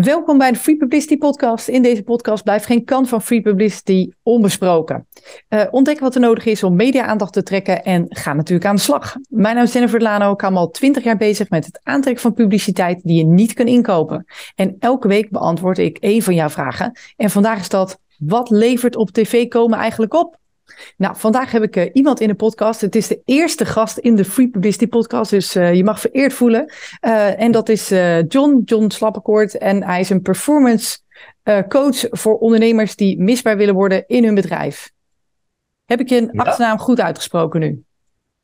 Welkom bij de Free Publicity Podcast. In deze podcast blijft geen kant van free publicity onbesproken. Uh, ontdek wat er nodig is om media-aandacht te trekken en ga natuurlijk aan de slag. Mijn naam is Jennifer Lano. Ik ben al twintig jaar bezig met het aantrekken van publiciteit die je niet kunt inkopen. En elke week beantwoord ik één van jouw vragen. En vandaag is dat: wat levert op tv komen eigenlijk op? Nou, vandaag heb ik uh, iemand in de podcast. Het is de eerste gast in de Free Publicity podcast, dus uh, je mag vereerd voelen. Uh, en dat is John, John Slappenkoort. En hij is een performance coach voor ondernemers die misbaar willen worden in hun bedrijf. Heb ik je een ja. achternaam goed uitgesproken nu?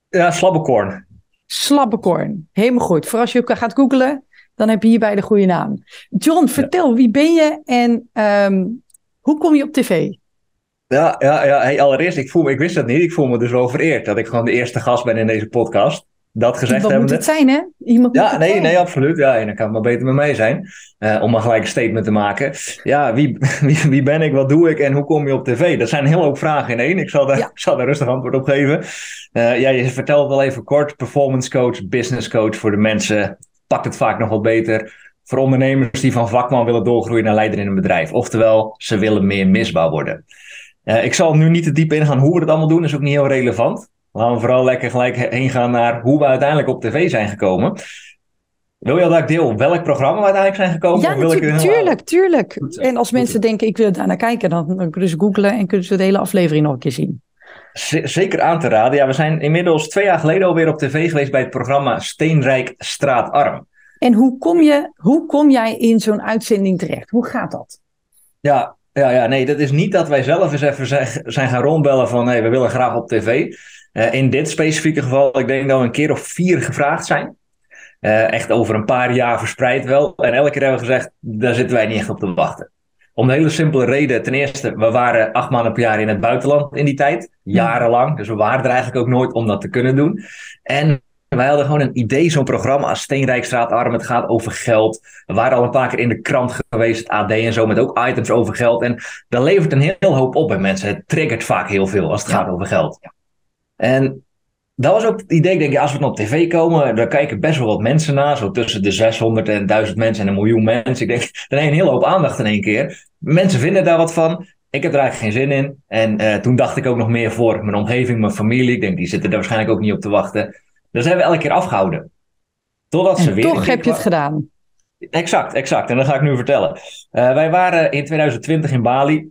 Ja, Slappenkorn. Slappenkorn, helemaal goed. Voor als je gaat googlen, dan heb je hierbij de goede naam. John, vertel, ja. wie ben je en um, hoe kom je op tv? Ja, ja, ja. Hey, allereerst, ik, voel me, ik wist dat niet. Ik voel me dus wel vereerd dat ik gewoon de eerste gast ben in deze podcast. Dat gezegd Iemand moet het zijn, hè? Iemand ja, nee, nee, absoluut. Ja, en dan kan het maar beter met mij zijn. Uh, om maar gelijk een statement te maken. Ja, wie, wie, wie ben ik, wat doe ik en hoe kom je op tv? Dat zijn een hele hoop vragen in één. Ik zal daar, ja. ik zal daar rustig antwoord op geven. Uh, ja, je vertelt wel even kort. Performance coach, business coach voor de mensen. Pakt het vaak nog wat beter. Voor ondernemers die van vakman willen doorgroeien naar leider in een bedrijf. Oftewel, ze willen meer misbouw worden. Uh, ik zal nu niet te diep ingaan hoe we het allemaal doen, is ook niet heel relevant. Laten we vooral lekker gelijk heen gaan naar hoe we uiteindelijk op tv zijn gekomen. Wil je dat ik deel welk programma we uiteindelijk zijn gekomen? Ja, wil ik tuurlijk, tuurlijk. En als mensen denken, ik wil daar naar kijken, dan, dan kunnen ze googlen en kunnen ze de hele aflevering nog een keer zien. Zeker aan te raden. Ja, we zijn inmiddels twee jaar geleden alweer op tv geweest bij het programma Steenrijk Straatarm. En hoe kom, je, hoe kom jij in zo'n uitzending terecht? Hoe gaat dat? Ja, ja, ja, nee, dat is niet dat wij zelf eens even zijn gaan rondbellen van hey, we willen graag op tv. Uh, in dit specifieke geval, ik denk dat we een keer of vier gevraagd zijn. Uh, echt over een paar jaar verspreid wel. En elke keer hebben we gezegd, daar zitten wij niet echt op te wachten. Om een hele simpele reden. Ten eerste, we waren acht maanden per jaar in het buitenland in die tijd. Jarenlang. Dus we waren er eigenlijk ook nooit om dat te kunnen doen. En wij hadden gewoon een idee, zo'n programma als Steenrijkstraatarm. Het gaat over geld. We waren al een paar keer in de krant geweest, het AD en zo, met ook items over geld. En dat levert een heel hoop op bij mensen. Het triggert vaak heel veel als het gaat over geld. En dat was ook het idee, denk ik, als we dan op tv komen, daar kijken best wel wat mensen naar. Zo tussen de 600 en 1000 mensen en een miljoen mensen. Ik denk, dan heb je een hele hoop aandacht in één keer. Mensen vinden daar wat van. Ik heb er eigenlijk geen zin in. En uh, toen dacht ik ook nog meer voor mijn omgeving, mijn familie. Ik denk, die zitten er waarschijnlijk ook niet op te wachten. Dus hebben we elke keer afgehouden. Totdat ze weer. Toch heb je het gedaan. Exact, exact. En dat ga ik nu vertellen. Uh, wij waren in 2020 in Bali.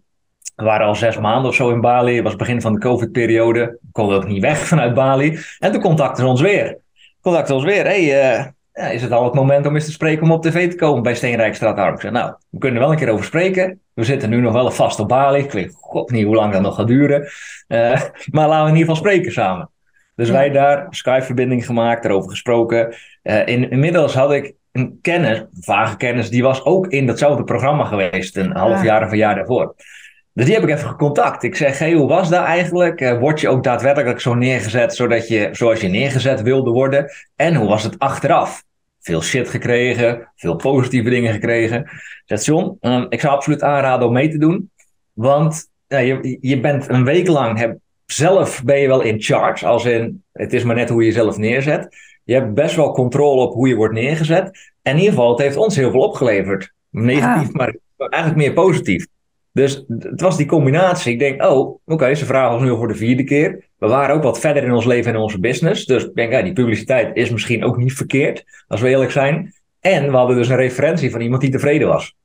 We waren al zes maanden of zo in Bali. Het was het begin van de COVID-periode. We konden ook niet weg vanuit Bali. En toen contacten ze ons weer. Contacten ons weer. Hey, uh, ja, is het al het moment om eens te spreken om op tv te komen bij Steenrijkstraat Arm? Ik zei, nou, we kunnen er wel een keer over spreken. We zitten nu nog wel vast op Bali. Ik weet god niet hoe lang dat nog gaat duren. Uh, maar laten we in ieder geval spreken samen. Dus wij daar Skype-verbinding gemaakt, erover gesproken. Uh, in, inmiddels had ik een kennis, vage kennis, die was ook in datzelfde programma geweest, een half jaar of een jaar daarvoor. Dus die heb ik even gecontact. Ik zeg, hey, hoe was dat eigenlijk? Uh, word je ook daadwerkelijk zo neergezet zodat je, zoals je neergezet wilde worden? En hoe was het achteraf? Veel shit gekregen, veel positieve dingen gekregen. Zegt John, um, ik zou absoluut aanraden om mee te doen. Want ja, je, je bent een week lang, heb, zelf ben je wel in charge, als in het is maar net hoe je jezelf neerzet. Je hebt best wel controle op hoe je wordt neergezet. En in ieder geval, het heeft ons heel veel opgeleverd. Negatief, maar eigenlijk meer positief. Dus het was die combinatie. Ik denk, oh, oké, ze vragen ons nu voor de vierde keer. We waren ook wat verder in ons leven en in onze business. Dus ik denk, ja, die publiciteit is misschien ook niet verkeerd, als we eerlijk zijn. En we hadden dus een referentie van iemand die tevreden was.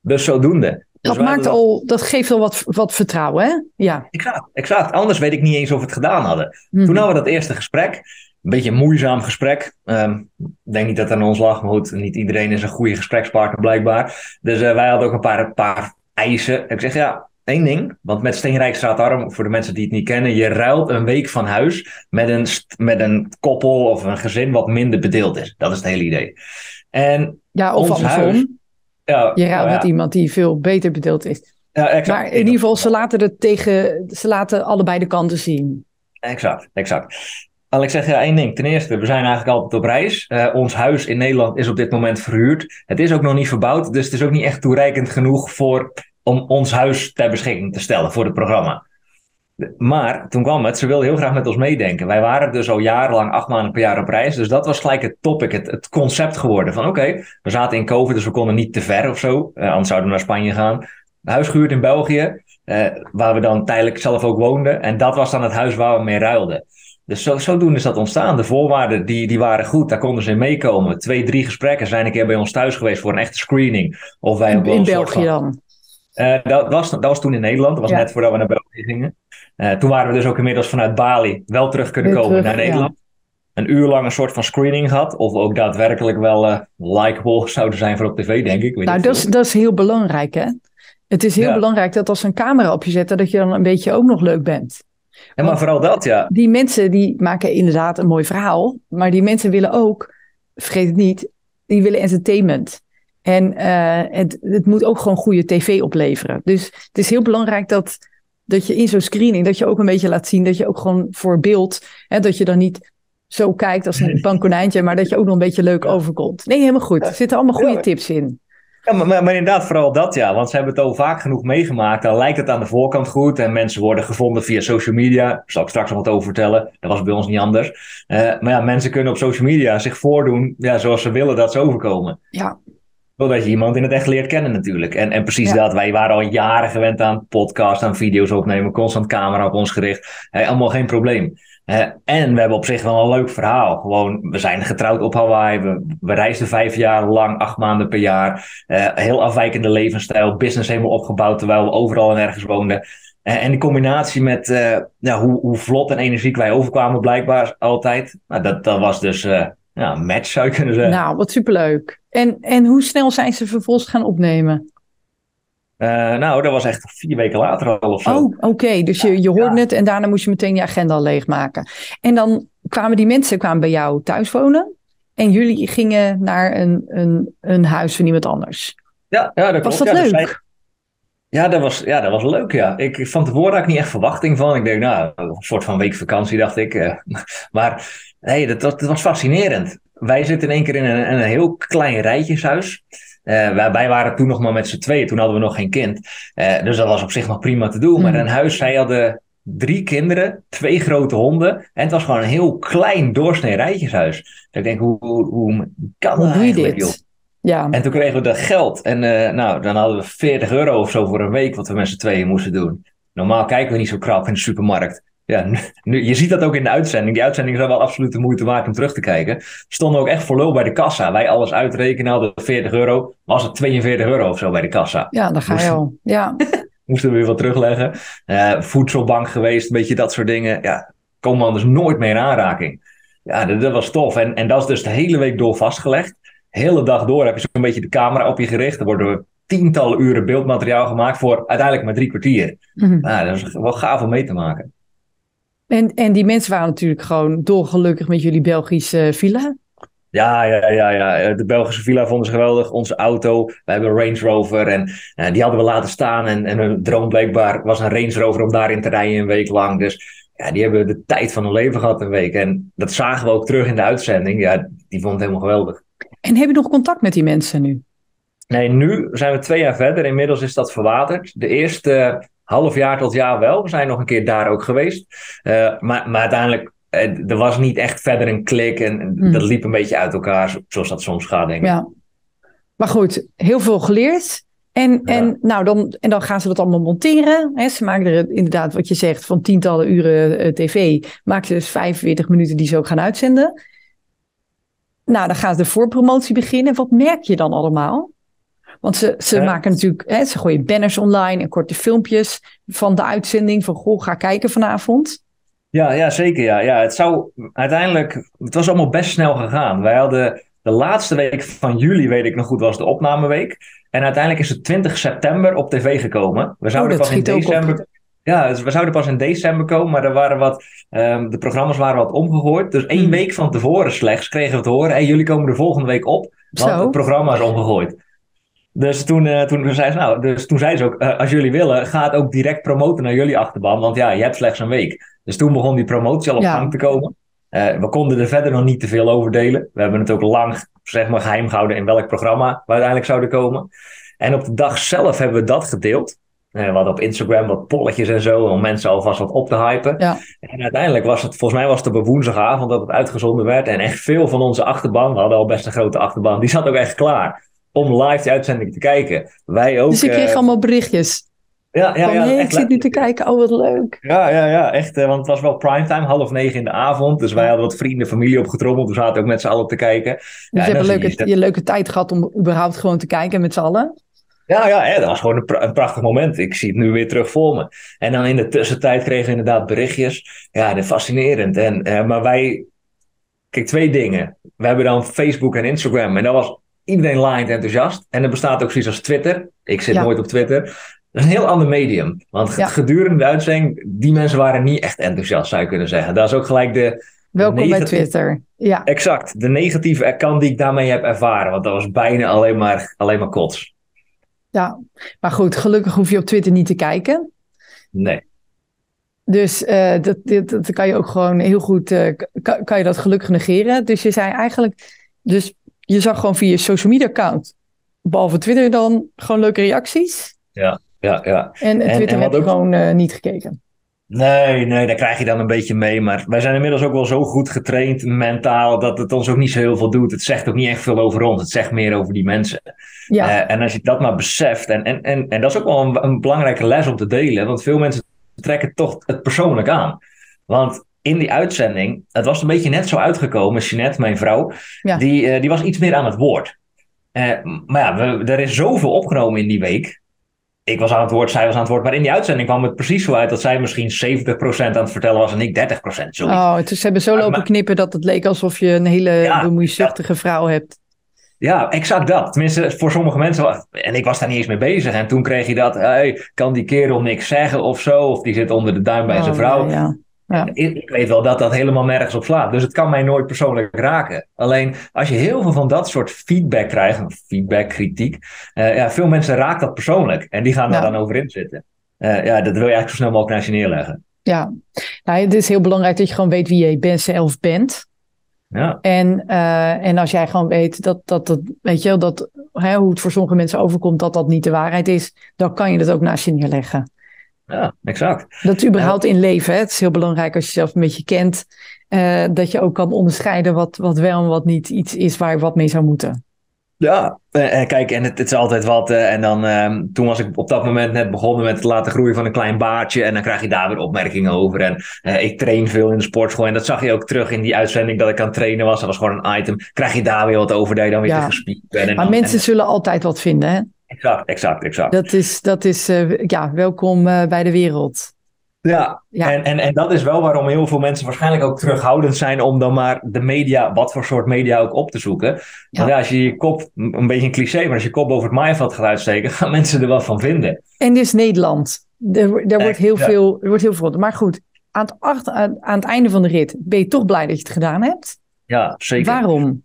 Dus zodoende. Dat, maakt al, dat geeft al wat, wat vertrouwen, hè? Ja. Exact, exact. Anders weet ik niet eens of we het gedaan hadden. Mhm. Toen hadden we dat eerste gesprek. Een beetje een moeizaam gesprek. Um, ik denk niet dat er aan ons lag, maar goed, niet iedereen is een goede gesprekspartner blijkbaar. Dus uh, wij hadden ook een paar, paar eisen. Ik zeg ja, één ding. Want met Steenrijkstraatarm, voor de mensen die het niet kennen, je ruilt een week van huis met een, met een koppel of een gezin wat minder bedeeld is. Dat is het hele idee. En ja, of ons huis, ja, je ruilt met iemand die veel beter bedeeld is. Ja, exact. Maar in ieder geval, ze laten, het tegen, ze laten allebei de kanten zien. Exact, exact. Al ik zeg ja, één ding. Ten eerste, we zijn eigenlijk altijd op reis. Uh, ons huis in Nederland is op dit moment verhuurd. Het is ook nog niet verbouwd, dus het is ook niet echt toereikend genoeg voor, om ons huis ter beschikking te stellen voor het programma. Maar toen kwam het, ze wilden heel graag met ons meedenken. Wij waren dus al jarenlang acht maanden per jaar op reis. Dus dat was gelijk het topic, het, het concept geworden. Van oké, we zaten in COVID, dus we konden niet te ver of zo. Uh, anders zouden we naar Spanje gaan. Huis gehuurd in België, uh, waar we dan tijdelijk zelf ook woonden. En dat was dan het huis waar we mee ruilden. Dus zo, zodoende is dat ontstaan. De voorwaarden die, die waren goed, daar konden ze in meekomen. Twee, drie gesprekken zijn een keer bij ons thuis geweest voor een echte screening. Of wij in, in België dan? Uh, dat, was, dat was toen in Nederland, dat was net voordat we naar België gingen. Uh, toen waren we dus ook inmiddels vanuit Bali wel terug kunnen komen naar Nederland. Ja. Een uur lang een soort van screening gehad. Of ook daadwerkelijk wel uh, likeable zouden zijn voor op tv, denk ik. Weet nou, dat is, dat is heel belangrijk, hè? Het is heel ja. belangrijk dat als ze een camera op je zetten, dat je dan een beetje ook nog leuk bent. En maar vooral dat, ja. Die mensen die maken inderdaad een mooi verhaal. Maar die mensen willen ook, vergeet het niet, die willen entertainment. En uh, het, het moet ook gewoon goede tv opleveren. Dus het is heel belangrijk dat, dat je in zo'n screening, dat je ook een beetje laat zien dat je ook gewoon voor beeld, hè, dat je dan niet zo kijkt als een bankkonijntje, maar dat je ook nog een beetje leuk overkomt. Nee, helemaal goed. Er zitten allemaal goede tips in. Ja, maar, maar, inderdaad, vooral dat ja. Want ze hebben het al vaak genoeg meegemaakt. Dan lijkt het aan de voorkant goed. En mensen worden gevonden via social media. Daar zal ik straks nog wat over vertellen. Dat was bij ons niet anders. Uh, maar ja, mensen kunnen op social media zich voordoen ja, zoals ze willen dat ze overkomen. Ja. Zodat je iemand in het echt leert kennen natuurlijk. En, en precies dat. Wij waren al jaren gewend aan podcast, aan video's opnemen. Constant camera op ons gericht. Hey, allemaal geen probleem. Uh, en we hebben op zich wel een leuk verhaal. Gewoon, we zijn getrouwd op Hawaii. We, we reisden vijf jaar lang, acht maanden per jaar. Uh, heel afwijkende levensstijl. Business helemaal opgebouwd terwijl we overal en ergens woonden. Uh, en die combinatie met ja, hoe, hoe vlot en energiek wij overkwamen, blijkbaar altijd. Nou, dat, dat was dus ja, match, zou je kunnen zeggen. Nou, wat superleuk. En, en hoe snel zijn ze vervolgens gaan opnemen? Uh, nou, dat was echt vier weken later al of zo. Oh, oké. Okay. Dus je, je hoorde ja. het en daarna moest je meteen je agenda leegmaken. En dan kwamen die mensen kwamen bij jou thuis wonen. En jullie gingen naar een, een, een huis van iemand anders. Ja, ja dat was klopt. dat ja, leuk? Ja, dat was, ja, dat was leuk, ja. Ik, van tevoren had ik niet echt verwachting van. Ik denk, nou, een soort van week vakantie, dacht ik. Uh, maar nee, dat, dat, dat, was fascinerend. Wij zitten in één keer in een, een heel klein rijtjeshuis. Uh, wij waren toen nog maar met z'n tweeën, toen hadden we nog geen kind. Uh, dus dat was op zich nog prima te doen. Mm. Maar in huis, zij hadden drie kinderen, twee grote honden. En het was gewoon een heel klein doorsnee rijtjeshuis. Dus ik denk, hoe, hoe, hoe kan dat eigenlijk, joh? Ja. En toen kregen we dat geld. En uh, nou, dan hadden we 40 euro of zo voor een week wat we met z'n tweeën moesten doen. Normaal kijken we niet zo krap in de supermarkt. Ja, nu, je ziet dat ook in de uitzending. Die uitzending is wel absoluut de moeite waard om terug te kijken. Stonden ook echt voor lul bij de kassa. Wij alles uitrekenen, hadden 40 euro. Was het 42 euro of zo bij de kassa. Ja, dan ga je al. Ja. moesten we weer wat terugleggen. Uh, voedselbank geweest, een beetje dat soort dingen. Ja, komen anders nooit meer in aanraking. Ja, dat, dat, was tof. En, en dat is dus de hele week door vastgelegd. hele dag door heb je zo'n beetje de camera op je gericht. Er worden tientallen uren beeldmateriaal gemaakt voor uiteindelijk maar drie kwartier. Mm -hmm. ja, dat is wel gaaf om mee te maken. En, en die mensen waren natuurlijk gewoon dolgelukkig met jullie Belgische villa. Ja, ja, ja, ja. De Belgische villa vonden ze geweldig. Onze auto, we hebben een Range Rover en, en die hadden we laten staan. En, en hun droom blijkbaar was een Range Rover om daarin te rijden een week lang. Dus ja, die hebben de tijd van hun leven gehad een week. En dat zagen we ook terug in de uitzending. Ja, die vond het helemaal geweldig. En heb je nog contact met die mensen nu? Nee, nu zijn we twee jaar verder. Inmiddels is dat verwaterd. De eerste half jaar tot jaar wel. We zijn nog een keer daar ook geweest. Uh, maar, maar uiteindelijk, uh, er was niet echt verder een klik. En mm. dat liep een beetje uit elkaar, zoals dat soms gaat, denk ik. Ja. Maar goed, heel veel geleerd. En, ja. en, nou, dan, en dan gaan ze dat allemaal monteren. Ze maken er inderdaad, wat je zegt, van tientallen uren uh, tv. Maken ze dus 45 minuten die ze ook gaan uitzenden. Nou, dan gaat de voorpromotie beginnen. Wat merk je dan allemaal? Want ze, ze maken natuurlijk, hè, ze gooien banners online en korte filmpjes van de uitzending van goh, ga kijken vanavond. Ja, ja zeker. Ja. Ja, het zou uiteindelijk, het was allemaal best snel gegaan. Wij hadden de laatste week van juli, weet ik nog goed, was de opnameweek. En uiteindelijk is het 20 september op tv gekomen. We zouden oh, pas in december. Ja, dus we zouden pas in december komen, maar er waren wat, um, de programma's waren wat omgegooid. Dus één hmm. week van tevoren slechts kregen we te horen: hey, jullie komen de volgende week op, want Zo. het programma is omgegooid. Dus toen, uh, toen, zei ze, nou, dus toen zei ze ook, uh, als jullie willen, ga het ook direct promoten naar jullie achterban. Want ja, je hebt slechts een week. Dus toen begon die promotie al op ja. gang te komen. Uh, we konden er verder nog niet te veel over delen. We hebben het ook lang zeg maar, geheim gehouden in welk programma we uiteindelijk zouden komen. En op de dag zelf hebben we dat gedeeld. we hadden op Instagram wat polletjes en zo, om mensen alvast wat op te hypen. Ja. En uiteindelijk was het, volgens mij was het op een woensdagavond dat het uitgezonden werd. En echt veel van onze achterban, we hadden al best een grote achterban, die zat ook echt klaar om live de uitzending te kijken. Wij ook. Dus ik kreeg uh, allemaal berichtjes. Ja, ja, van, ja, hey, ik zit nu te kijken, oh wat leuk. Ja, ja, ja, echt. eh, want het was wel primetime, half negen in de avond. Dus wij hadden wat vrienden, familie opgetrommeld. We zaten ook met z'n allen te kijken. Dus Ja, je hebt een leuke, je- leuke tijd gehad om überhaupt gewoon te kijken met z'n allen. Ja, ja, dat was gewoon een, pra- een prachtig moment. Ik zie het nu weer terug voor me. En dan in de tussentijd kregen we inderdaad berichtjes. Ja, fascinerend. En, eh, maar wij... Kijk, twee dingen. We hebben dan Facebook en Instagram. En dat was iedereen laaiend enthousiast. En er bestaat ook zoiets als Twitter. Ik zit Ja. nooit op Twitter. Dat is een heel ander medium. Want Ja. gedurende de uitzending... Die mensen waren niet echt enthousiast, zou je kunnen zeggen. Dat is ook gelijk de... Welkom bij Twitter. Ja, Exact. De negatieve kant die ik daarmee heb ervaren. Want dat was bijna alleen maar, alleen maar kots. ja. Maar goed, gelukkig hoef je op Twitter niet te kijken. Nee. Dus eh, dat, dit, dat kan je ook gewoon heel goed, eh, kan, kan je dat gelukkig negeren. Dus je zei eigenlijk, dus je zag gewoon via je social media account, behalve Twitter dan, gewoon leuke reacties. Ja, ja. En, En- Twitter en heb ook- gewoon eh, niet gekeken. Nee, nee, daar krijg je dan een beetje mee. Maar wij zijn inmiddels ook wel zo goed getraind mentaal dat het ons ook niet zo heel veel doet. Het zegt ook niet echt veel over ons. Het zegt meer over die mensen. Ja, Eh, en als je dat maar beseft, en, en, en, en dat is ook wel een, een belangrijke les om te delen, want veel mensen trekken toch het persoonlijk aan. Want in die uitzending, het was een beetje net zo uitgekomen, Jeanette, mijn vrouw, Ja. die, eh, die was iets meer aan het woord. Eh, maar ja, we, er is zoveel opgenomen in die week. Ik was aan het woord, zij was aan het woord. Maar in die uitzending kwam het precies zo uit dat zij misschien 70% aan het vertellen was en ik 30%. Zoiets. oh, dus ze hebben zo lopen maar- knippen dat het leek alsof je een hele Ja, bemoeizuchtige vrouw hebt. Ja, exact dat. Tenminste, voor sommige mensen. En ik was daar niet eens mee bezig. En toen kreeg je dat. Hey, kan die kerel niks zeggen of zo? Of die zit onder de duim bij zijn Oh, vrouw. ja, ja. Ja. Ik, weet wel dat dat helemaal nergens op slaat. Dus het kan mij nooit persoonlijk raken. Alleen als je heel veel van dat soort feedback krijgt. Feedback, kritiek. eh, ja, veel mensen raakt dat persoonlijk. En die gaan daar Ja. dan over in zitten. Eh, ja, dat wil je eigenlijk zo snel mogelijk naast je neerleggen. Ja, nou, het is heel belangrijk dat je gewoon weet wie je bent, zelf bent. Ja, En, eh, en als jij gewoon weet dat, dat, dat weet je, wel, dat hè, hoe het voor sommige mensen overkomt, dat dat niet de waarheid is, dan kan je dat ook naast je neerleggen. Ja exact. Dat is überhaupt in leven. Hè? Het is heel belangrijk als je jezelf een beetje kent, eh, dat je ook kan onderscheiden wat, wat wel en wat niet iets is waar je wat mee zou moeten. Ja, eh, eh, kijk, en het, het is altijd wat. eh, en dan, ehm, toen was ik op dat moment net begonnen met het laten groeien van een klein baardje. En dan krijg je daar weer opmerkingen over. En eh, ik train veel in de sportschool. En dat zag je ook terug in die uitzending dat ik aan het trainen was. Dat was gewoon een item. Krijg je daar weer wat over dat je dan weer Ja. te gespierd bent. En Maar dan- mensen en- zullen altijd wat vinden. Hè? Exact, exact, exact. Dat is, dat is eh, ja, welkom eh, bij de wereld. Ja, Ja. En, en, en dat is wel waarom heel veel mensen waarschijnlijk ook terughoudend zijn om dan maar de media, wat voor soort media ook op te zoeken. Want ja, als je je kop, een beetje een cliché, maar als je kop over het maaiveld gaat uitsteken, gaan mensen er wat van vinden. En dit is Nederland. Er, wo- wordt heel ja. veel, er wordt heel veel. Maar goed, aan het, achter, aan, aan het einde van de rit ben je toch blij dat je het gedaan hebt. Ja, zeker. Waarom?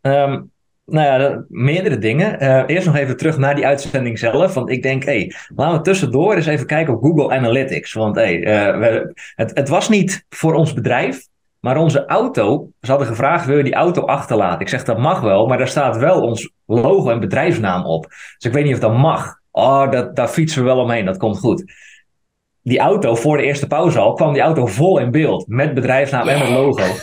Ehm, nou ja, meerdere dingen. Eh, eerst nog even terug naar die uitzending zelf. Want ik denk, hé, laten we tussendoor eens even kijken op Google Analytics. Want hé, eh, we- het, het was niet voor ons bedrijf, maar onze auto. Ze hadden gevraagd, wil je die auto achterlaten? Ik zeg, dat mag wel, maar daar staat wel ons logo en bedrijfsnaam op. Dus ik weet niet of dat mag. Oh, dat, daar fietsen we wel omheen, dat komt goed. Die auto, voor de eerste pauze al, kwam die auto vol in beeld. Met bedrijfsnaam en met logo.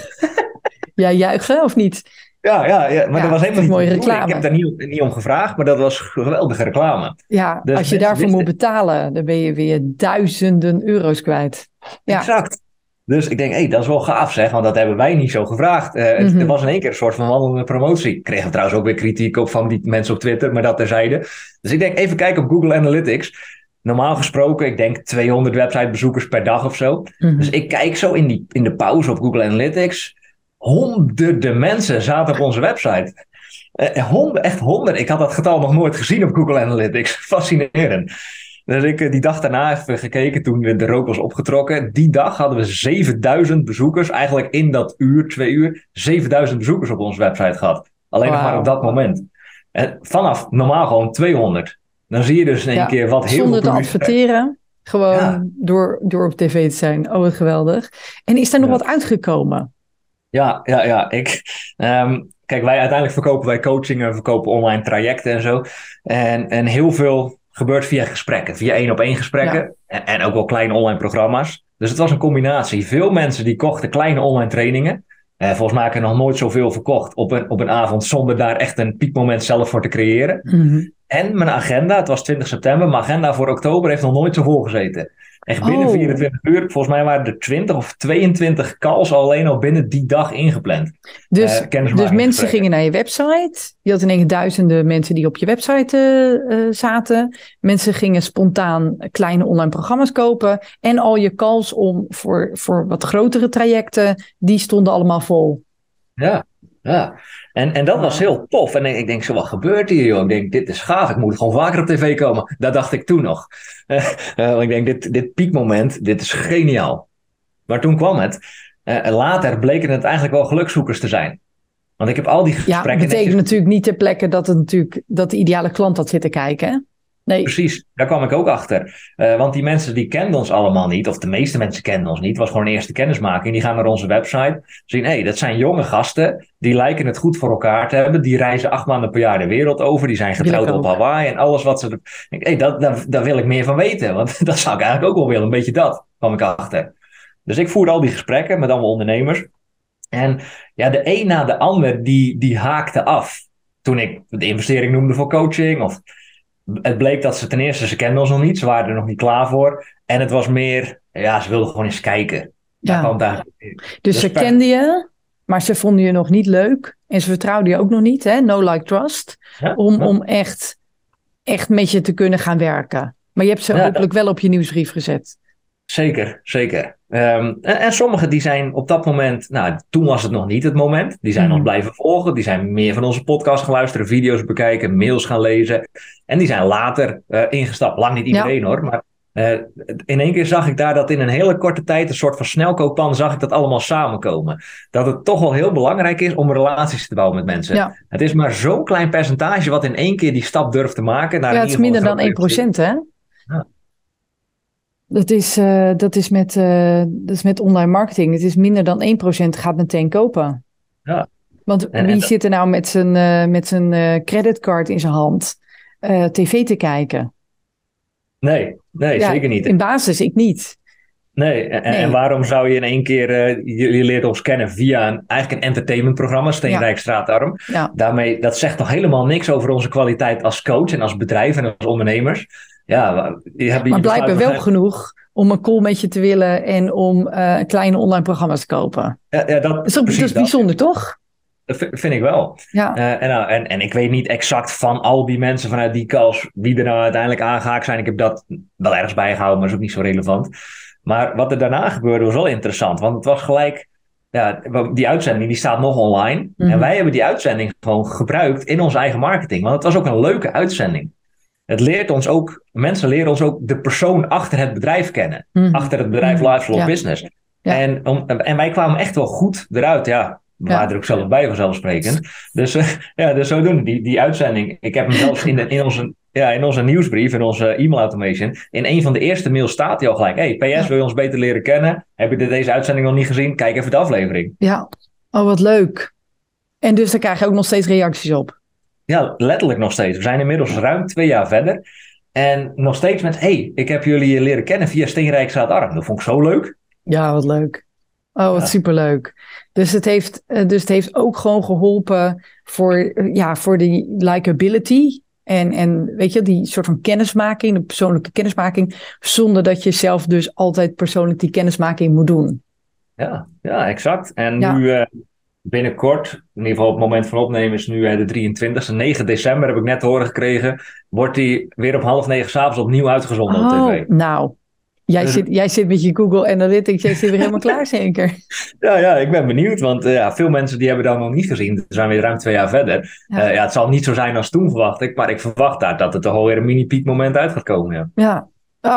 Ja, juichen of niet? Ja, ja, ja maar Ja, dat was helemaal niet mooie reclame. Ik heb daar niet, niet om gevraagd, maar dat was geweldige reclame. Ja, Dus als je daarvoor moet betalen, dan ben je weer duizenden euro's kwijt. Ja. Exact. Dus ik denk, hé, dat is wel gaaf zeg, want dat hebben wij niet zo gevraagd. Eh, het, Mhm. het was in één keer een soort van wandelende promotie. Ik kreeg trouwens ook weer kritiek op van die mensen op Twitter, maar dat terzijde. Dus ik denk, even kijken op Google Analytics. Normaal gesproken, ik denk 200 websitebezoekers per dag of zo. Mhm. Dus ik kijk zo in, die, in de pauze op Google Analytics. Honderden mensen zaten op onze website. Eh, honderd, echt honderd. Ik had dat getal nog nooit gezien op Google Analytics. Fascinerend. Dus ik eh, die dag daarna even gekeken toen de rook was opgetrokken. Die dag hadden we 7000 bezoekers. Eigenlijk in dat uur, twee uur, 7000 bezoekers op onze website gehad. Alleen nog maar op dat moment. En vanaf normaal gewoon 200. Dan zie je dus in één Ja, keer wat heel Zonder te adverteren, gewoon Ja. door, door op tv te zijn. Oh, wat geweldig. En is er nog Ja. wat uitgekomen? Ja, ja, ja. Ik, ehm, kijk, wij uiteindelijk verkopen wij coaching en verkopen online trajecten en zo. En, en heel veel gebeurt via gesprekken, via één op één gesprekken. En, en ook wel kleine online programma's. Dus het was een combinatie. Veel mensen die kochten kleine online trainingen. Uh, volgens mij heb ik nog nooit zoveel verkocht op een, op een avond zonder daar echt een piekmoment zelf voor te creëren. Mhm. En mijn agenda, het was 20 september, mijn agenda voor oktober heeft nog nooit zo vol gezeten. Echt binnen Oh. 24 uur, volgens mij waren er 20 of 22 calls alleen al binnen die dag ingepland. Dus, Eh, dus mensen gingen naar je website. Je had in één duizenden mensen die op je website eh, eh, zaten. Mensen gingen spontaan kleine online programma's kopen. En al je calls om voor, voor wat grotere trajecten, die stonden allemaal vol. Ja, ja. En, en dat was heel tof. En ik, denk zo, wat gebeurt hier joh? Ik denk, dit is gaaf. Ik moet gewoon vaker op tv komen. Dat dacht ik toen nog. Eh, ik denk, dit, dit piekmoment, dit is geniaal. Maar toen kwam het. Eh, later bleken het eigenlijk wel gelukzoekers te zijn. Want ik heb al die Ja, gesprekken... betekent netjes- natuurlijk niet ter plekke dat, het natuurlijk, dat de ideale klant dat zit te kijken. hè? Nee, Precies, daar kwam ik ook achter. Eh, want die mensen die kenden ons allemaal niet, of de meeste mensen kenden ons niet. Het was gewoon een eerste kennismaking. Die gaan naar onze website, zien, hé, hey, dat zijn jonge gasten. Die lijken het goed voor elkaar te hebben. Die reizen acht maanden per jaar de wereld over. Die zijn getrouwd op. Hawaii en alles wat ze... Ik denk, hey, dat, dat, daar wil ik meer van weten. Want dat zou ik eigenlijk ook wel willen. Een beetje dat kwam ik achter. Dus ik voerde al die gesprekken met allemaal ondernemers. En ja, de een na de ander die, die haakte af. Toen ik de investering noemde voor coaching. Of het bleek dat ze ten eerste, ze kenden ons nog niet. Ze waren er nog niet klaar voor. En het was meer, ja, ze wilden gewoon eens kijken. Daar Ja. eigenlijk dus ze kenden je, maar ze vonden je nog niet leuk. En ze vertrouwden je ook nog niet, hè? no like trust. Ja, Om, ja. om echt, echt met je te kunnen gaan werken. Maar je hebt ze dat- hopelijk wel op je nieuwsbrief gezet. Zeker, zeker. Ehm, en, en sommigen die zijn op dat moment, nou, toen was het nog niet het moment. Die zijn Mhm. ons blijven volgen. Die zijn meer van onze podcast gaan luisteren, video's bekijken, mails gaan lezen. En die zijn later eh, ingestapt. Lang niet iedereen hoor, maar eh, in één keer zag ik daar dat in een hele korte tijd, een soort van snelkookpan, zag ik dat allemaal samenkomen. Dat het toch wel heel belangrijk is om relaties te bouwen met mensen. Ja. Het is maar zo'n klein percentage wat in één keer die stap durft te maken. Naar ja, het is minder dan een 1%, hè? Ja. Dat is, eh, dat, is met, eh, dat is met online marketing. Het is minder dan 1% gaat meteen kopen. Ja. Want En- wie en- zit er nou met zijn, eh, met zijn creditcard in zijn hand tv te kijken? Nee, nee Ja, zeker niet. In basis, ik niet. Nee, en, Nee. en waarom zou je in één keer, je, je leert ons kennen via een, eigenlijk een entertainmentprogramma, Steenrijk Straatarm. Ja. Daarmee, dat zegt toch helemaal niks over onze kwaliteit als coach en als bedrijf en als ondernemers. Ja, je hebt, Maar blijkbaar wel genoeg om een call met je te willen en om eh, kleine online programma's te kopen. Ja, ja, dat, Dat is, ook, precies dat is dat. bijzonder, toch? Dat vind, ik wel. Ja. Eh, en, nou, en, en ik weet niet exact van al die mensen vanuit die calls wie er nou uiteindelijk aangehaakt zijn. Ik heb dat wel ergens bijgehouden, maar is ook niet zo relevant. Maar wat er daarna gebeurde was wel interessant. Want het was gelijk, ja, die uitzending die staat nog online. Mhm. En wij hebben die uitzending gewoon gebruikt in onze eigen marketing. Want het was ook een leuke uitzending. Het leert ons ook, mensen leren ons ook de persoon achter het bedrijf kennen. Mhm. Achter het bedrijf Mhm. Live Flow Ja. Business. Ja. En, om, en wij kwamen echt wel goed eruit, ja. We Ja. waren er ook zelf bij vanzelfsprekend. Dus eh, ja, dus zodoende, die, die uitzending. Ik heb hem zelfs in, de, in, onze, ja, in onze nieuwsbrief, in onze e-mail automation. In een van de eerste mails staat hij al gelijk. Hey, PS, wil je ons beter leren kennen? Heb je deze uitzending nog niet gezien? Kijk even de aflevering. Ja. Oh, wat leuk. En dus daar krijg je ook nog steeds reacties op. Ja, letterlijk nog steeds. We zijn inmiddels ruim twee jaar verder. En nog steeds met, hey, ik heb jullie leren kennen via Steenrijk Arm. Dat vond ik zo leuk. Ja, wat leuk. Oh, wat Ja. superleuk. Dus het, heeft, eh, dus het heeft ook gewoon geholpen voor, eh, ja, voor die likability. En, en weet je, die soort van kennismaking, de persoonlijke kennismaking. Zonder dat je zelf dus altijd persoonlijk die kennismaking moet doen. Ja, ja exact. En Ja. nu eh, binnenkort, in ieder geval op het moment van opnemen is nu eh, de 23e, 9 december heb ik net te horen gekregen, wordt die weer op half negen s'avonds opnieuw uitgezonden op Oh, tv. nou. Jij Dus- zit, jij zit met je Google Analytics, jij zit weer helemaal klaar zeker. Ja, ja, ik ben benieuwd, want eh, ja, veel mensen die hebben dat nog niet gezien. We zijn weer ruim twee jaar verder. Ja. Ja. ja, het zal niet zo zijn als toen verwacht ik, maar ik verwacht daar dat het toch alweer een mini-piek moment uit gaat komen. Ja. Ja,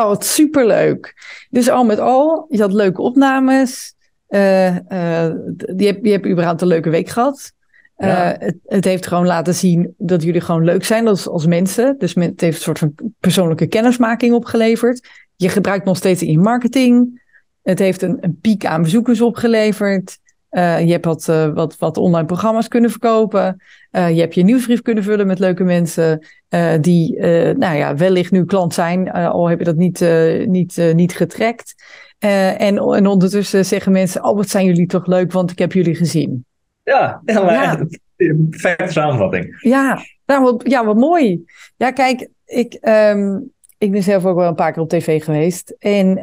oh, wat superleuk. Dus al met al, je had leuke opnames. Eh, eh, je, hebt, je hebt überhaupt een leuke week gehad. Eh, Ja. het, het heeft gewoon laten zien dat jullie gewoon leuk zijn als, als mensen. Dus het heeft een soort van persoonlijke kennismaking opgeleverd. Je gebruikt nog steeds in je marketing. Het heeft een, een piek aan bezoekers opgeleverd. Uh, je hebt wat, uh, wat, wat online programma's kunnen verkopen. Uh, je hebt je nieuwsbrief kunnen vullen met leuke mensen die nou ja, wellicht nu klant zijn, al heb je dat niet, niet, niet getrekt. En, en ondertussen zeggen mensen, oh wat zijn jullie toch leuk, want ik heb jullie gezien. Ja, ja. perfecte samenvatting. Ja, nou, wat, ja, wat mooi. Ja, kijk, ik, um, ik ben zelf ook wel een paar keer op tv geweest. En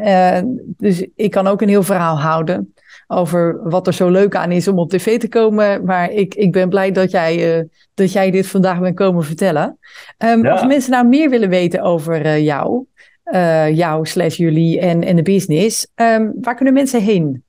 dus ik kan ook een heel verhaal houden over wat er zo leuk aan is om op tv te komen. Maar ik, ik ben blij dat jij, uh, dat jij dit vandaag bent komen vertellen. Um, ja. Als mensen nou meer willen weten over uh, jou, jou slash jullie en, en de business, um, waar kunnen mensen heen?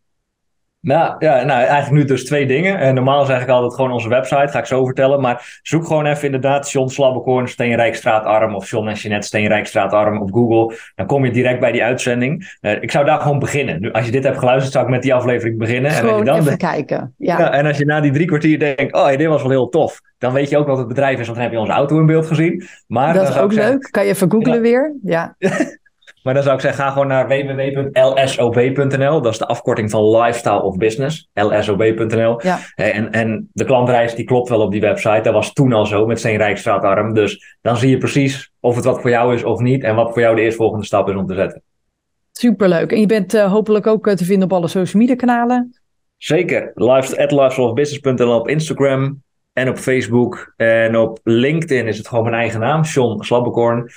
Nou, ja, nou, eigenlijk nu dus twee dingen. En normaal is eigenlijk altijd gewoon onze website, ga ik zo vertellen. Maar zoek gewoon even inderdaad John Slabbekorn, Steenrijkstraatarm of John en Jeanette Steenrijkstraatarm op Google. Dan kom je direct bij die uitzending. Uh, ik zou daar gewoon beginnen. Nu, als je dit hebt geluisterd, zou ik met die aflevering beginnen. Gewoon en als je dan even kijken. Ja. ja. en als je na die drie kwartier denkt, oh, dit was wel heel tof. Dan weet je ook wat het bedrijf is, want dan heb je onze auto in beeld gezien. Maar dat is ook leuk. Zeggen, kan je even googlen ja. weer. Ja. Maar dan zou ik zeggen, ga gewoon naar www.lsob.nl. Dat is de afkorting van Lifestyle of Business. lsob.nl. Ja. En, en de klantreis die klopt wel op die website. Dat was toen al zo met Steenrijkstraatarm. Dus dan zie je precies of het wat voor jou is of niet. En wat voor jou de eerstvolgende stap is om te zetten. Superleuk. En je bent uh, hopelijk ook uh, te vinden op alle social media kanalen. Zeker. lifestyleofbusiness.nl op Instagram en op Facebook. En op LinkedIn is het gewoon mijn eigen naam. Sean Slabbekorn.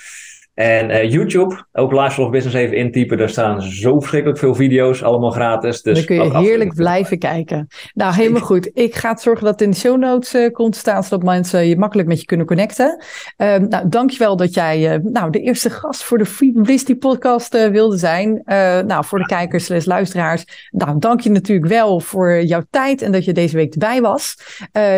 En uh, YouTube, ook Lifestyle of Business even intypen. Daar staan zo verschrikkelijk veel video's, allemaal gratis. Dus Dan kun je heerlijk blijven kijken. Nou, helemaal goed. Ik ga zorgen dat het in de show notes uh, komt staan, zodat mensen je makkelijk met je kunnen connecten. Uh, nou, dankjewel dat jij uh, nou, de eerste gast voor de Free Publicity podcast wilde zijn. nou, voor de kijkers en luisteraars. Nou, dank je natuurlijk wel voor jouw tijd en dat je deze week erbij was.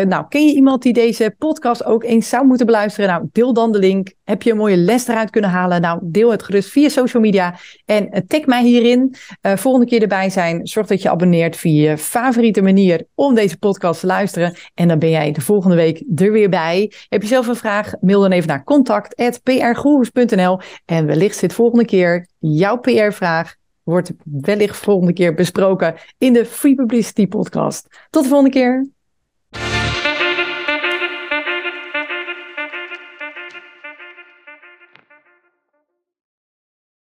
nou, ken je iemand die deze podcast ook eens zou moeten beluisteren? Nou, deel dan de link. Heb je een mooie les eruit kunnen halen? Nou, deel het gerust via social media en uh, tag mij hierin. Uh, volgende keer erbij zijn. Zorg dat je abonneert via je favoriete manier om deze podcast te luisteren. En dan ben jij de volgende week er weer bij. Heb je zelf een vraag? Mail dan even naar contact.prgoeroes.nl en wellicht zit volgende keer jouw PR-vraag wordt wellicht volgende keer besproken in de Free Publicity podcast. Tot de volgende keer.